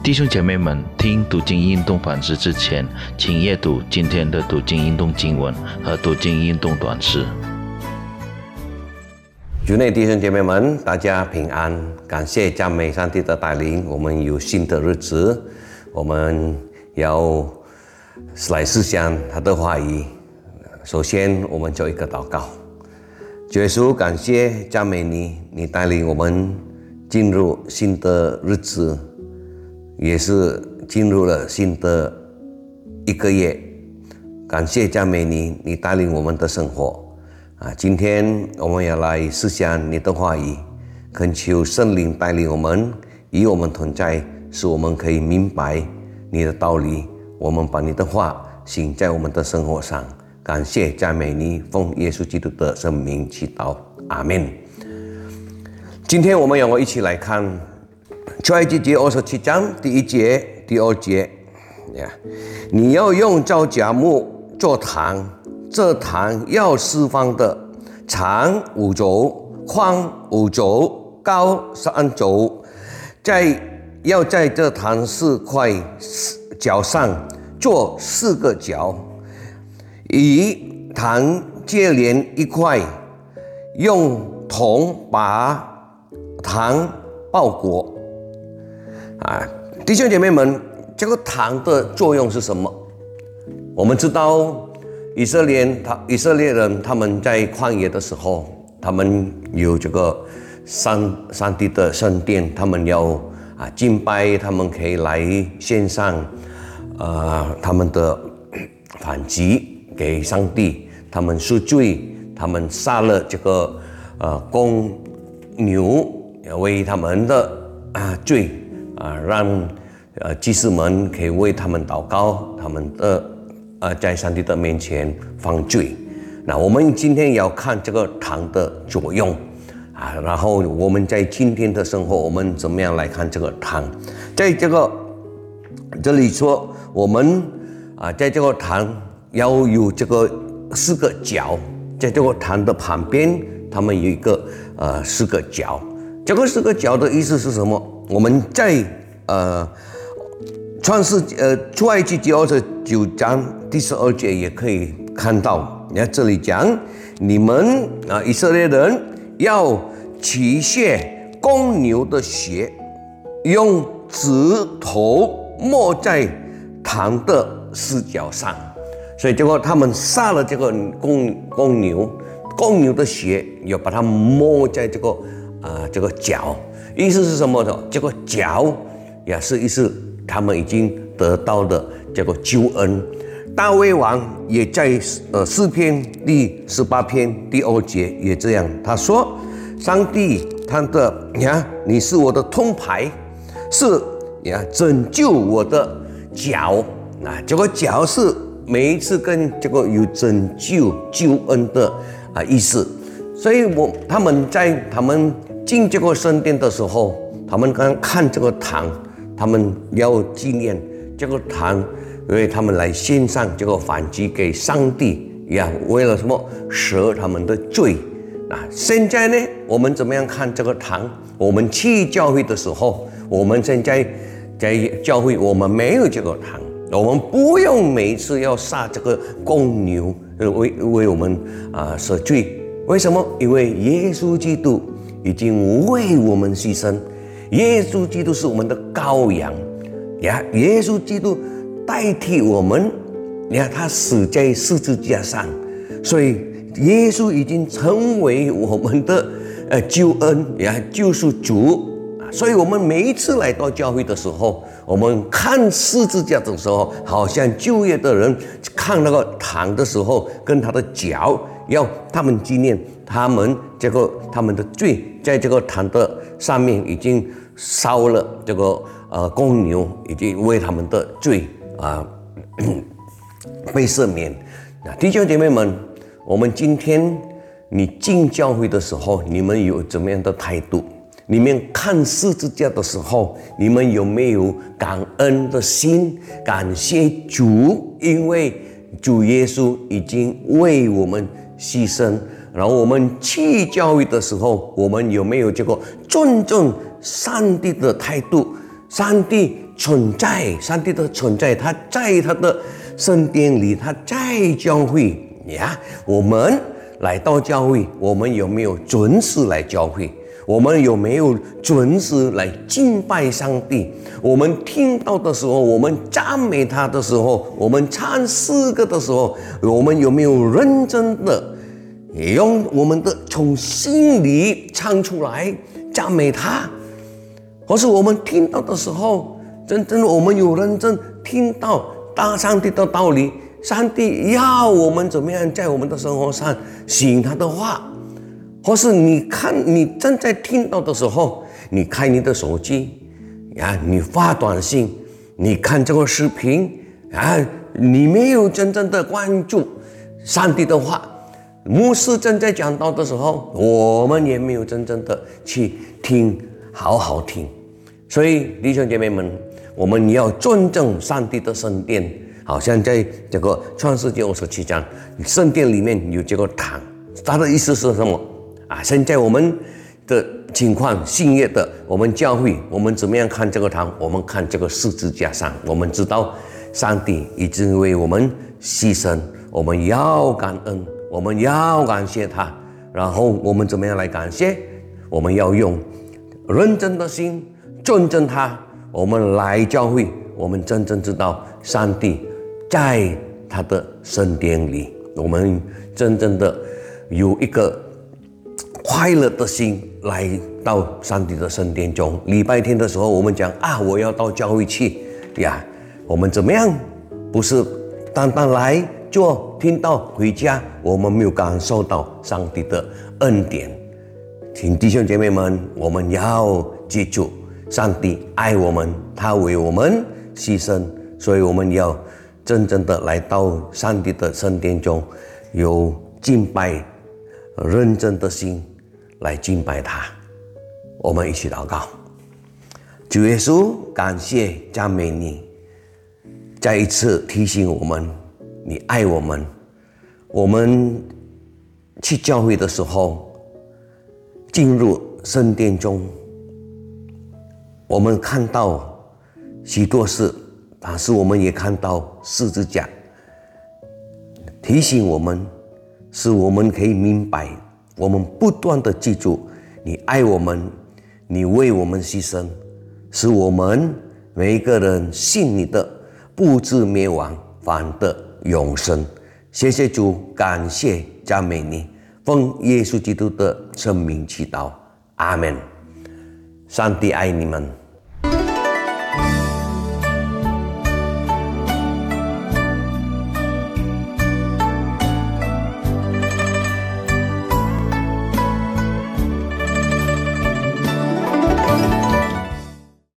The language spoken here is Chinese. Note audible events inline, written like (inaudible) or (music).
弟兄姐妹们，听读经运动反思之前，请阅读今天的读经运动经文和读经运动短诗。主内弟兄姐妹们，大家平安！感谢赞美上帝的带领，我们有新的日子，我们要来思想他的话语。首先，我们做一个祷告。主耶稣，感谢赞美你，你带领我们进入新的日子。也是进入了新的一个月，感谢佳美你，你带领我们的生活啊！今天我们要来思想你的话语，恳求圣灵带领我们，与我们同在，使我们可以明白你的道理。我们把你的话行在我们的生活上。感谢佳美你，奉耶稣基督的圣名祈祷，阿门。今天我们要我一起来看。出埃及记二十七章第一节、第二节，呀，你要用皂荚木做坛，这坛要四方的，长五轴，宽五轴，高三轴，在要在这坛四块角上做四个角，以坛接连一块，用铜把坛包裹。啊，弟兄姐妹们，这个糖的作用是什么？我们知道，以色列他以色列人他们在旷野的时候，他们有这个上上帝的圣殿，他们要啊敬拜，他们可以来献上呃他们的反击给上帝，他们赎罪，他们杀了这个呃公牛为他们的啊罪。啊，让呃祭司们可以为他们祷告，他们的呃在上帝的面前犯罪。那我们今天要看这个糖的作用啊，然后我们在今天的生活，我们怎么样来看这个糖？在这个这里说，我们啊，在这个糖要有这个四个角，在这个糖的旁边，他们有一个呃四个角。这个四个角的意思是什么？我们在呃创世呃出埃及记二十九章第十二节也可以看到，你看这里讲，你们啊以色列人要取血公牛的血，用指头抹在糖的四角上，所以结果他们杀了这个公公牛，公牛的血要把它抹在这个啊这个角。意思是什么的？这个脚也是意思，他们已经得到的这个救恩。大卫王也在呃诗篇第十八篇第二节也这样，他说：“上帝，他的你看，你是我的通牌，是呀拯救我的脚。啊，这个脚是每一次跟这个有拯救救恩的啊意思。所以我他们在他们。”进这个圣殿的时候，他们刚看这个堂，他们要纪念这个堂，因为他们来献上这个反击给上帝呀，为了什么赦他们的罪啊？现在呢，我们怎么样看这个堂？我们去教会的时候，我们现在在教会，我们没有这个堂，我们不用每次要杀这个公牛为为我们啊赦罪。为什么？因为耶稣基督。已经为我们牺牲，耶稣基督是我们的羔羊呀！耶稣基督代替我们，你看他死在十字架上，所以耶稣已经成为我们的呃救恩呀，救赎主啊！所以我们每一次来到教会的时候，我们看十字架的时候，好像就业的人看那个堂的时候，跟他的脚要他们纪念。他们这个他们的罪，在这个坛的上面已经烧了这个呃公牛，已经为他们的罪啊 (coughs) 被赦免。那弟兄姐妹们，我们今天你进教会的时候，你们有怎么样的态度？你们看十字架的时候，你们有没有感恩的心？感谢主，因为主耶稣已经为我们牺牲。然后我们去教育的时候，我们有没有这个尊重上帝的态度？上帝存在，上帝的存在，他在他的圣殿里，他在教会呀。我们来到教会，我们有没有准时来教会？我们有没有准时来敬拜上帝？我们听到的时候，我们赞美他的时候，我们唱诗歌的时候，我们有没有认真的用我们的从心里唱出来赞美他？或是我们听到的时候，真正我们有认真听到大上帝的道理，上帝要我们怎么样在我们的生活上行他的话？或是你看，你正在听到的时候，你开你的手机，啊，你发短信，你看这个视频，啊，你没有真正的关注上帝的话。牧师正在讲道的时候，我们也没有真正的去听，好好听。所以弟兄姐妹们，我们要尊重上帝的圣殿，好像在这个创世纪二十七章，圣殿里面有这个堂，它的意思是什么？啊，现在我们的情况，信业的，我们教会，我们怎么样看这个堂？我们看这个十字架上，我们知道上帝已经为我们牺牲，我们要感恩，我们要感谢他。然后我们怎么样来感谢？我们要用认真的心尊重他。我们来教会，我们真正知道上帝在他的圣殿里，我们真正的有一个。快乐的心来到上帝的圣殿中。礼拜天的时候，我们讲啊，我要到教会去呀。我们怎么样？不是单单来做听到回家，我们没有感受到上帝的恩典。请弟兄姐妹们，我们要记住，上帝爱我们，他为我们牺牲，所以我们要真正的来到上帝的圣殿中，有敬拜、认真的心。来敬拜他，我们一起祷告。主耶稣，感谢赞美你，再一次提醒我们，你爱我们。我们去教会的时候，进入圣殿中，我们看到许多事，但是我们也看到十字架，提醒我们，使我们可以明白。我们不断的记住，你爱我们，你为我们牺牲，使我们每一个人信你的，不至灭亡，反得永生。谢谢主，感谢赞美你，奉耶稣基督的圣名祈祷，阿门。上帝爱你们。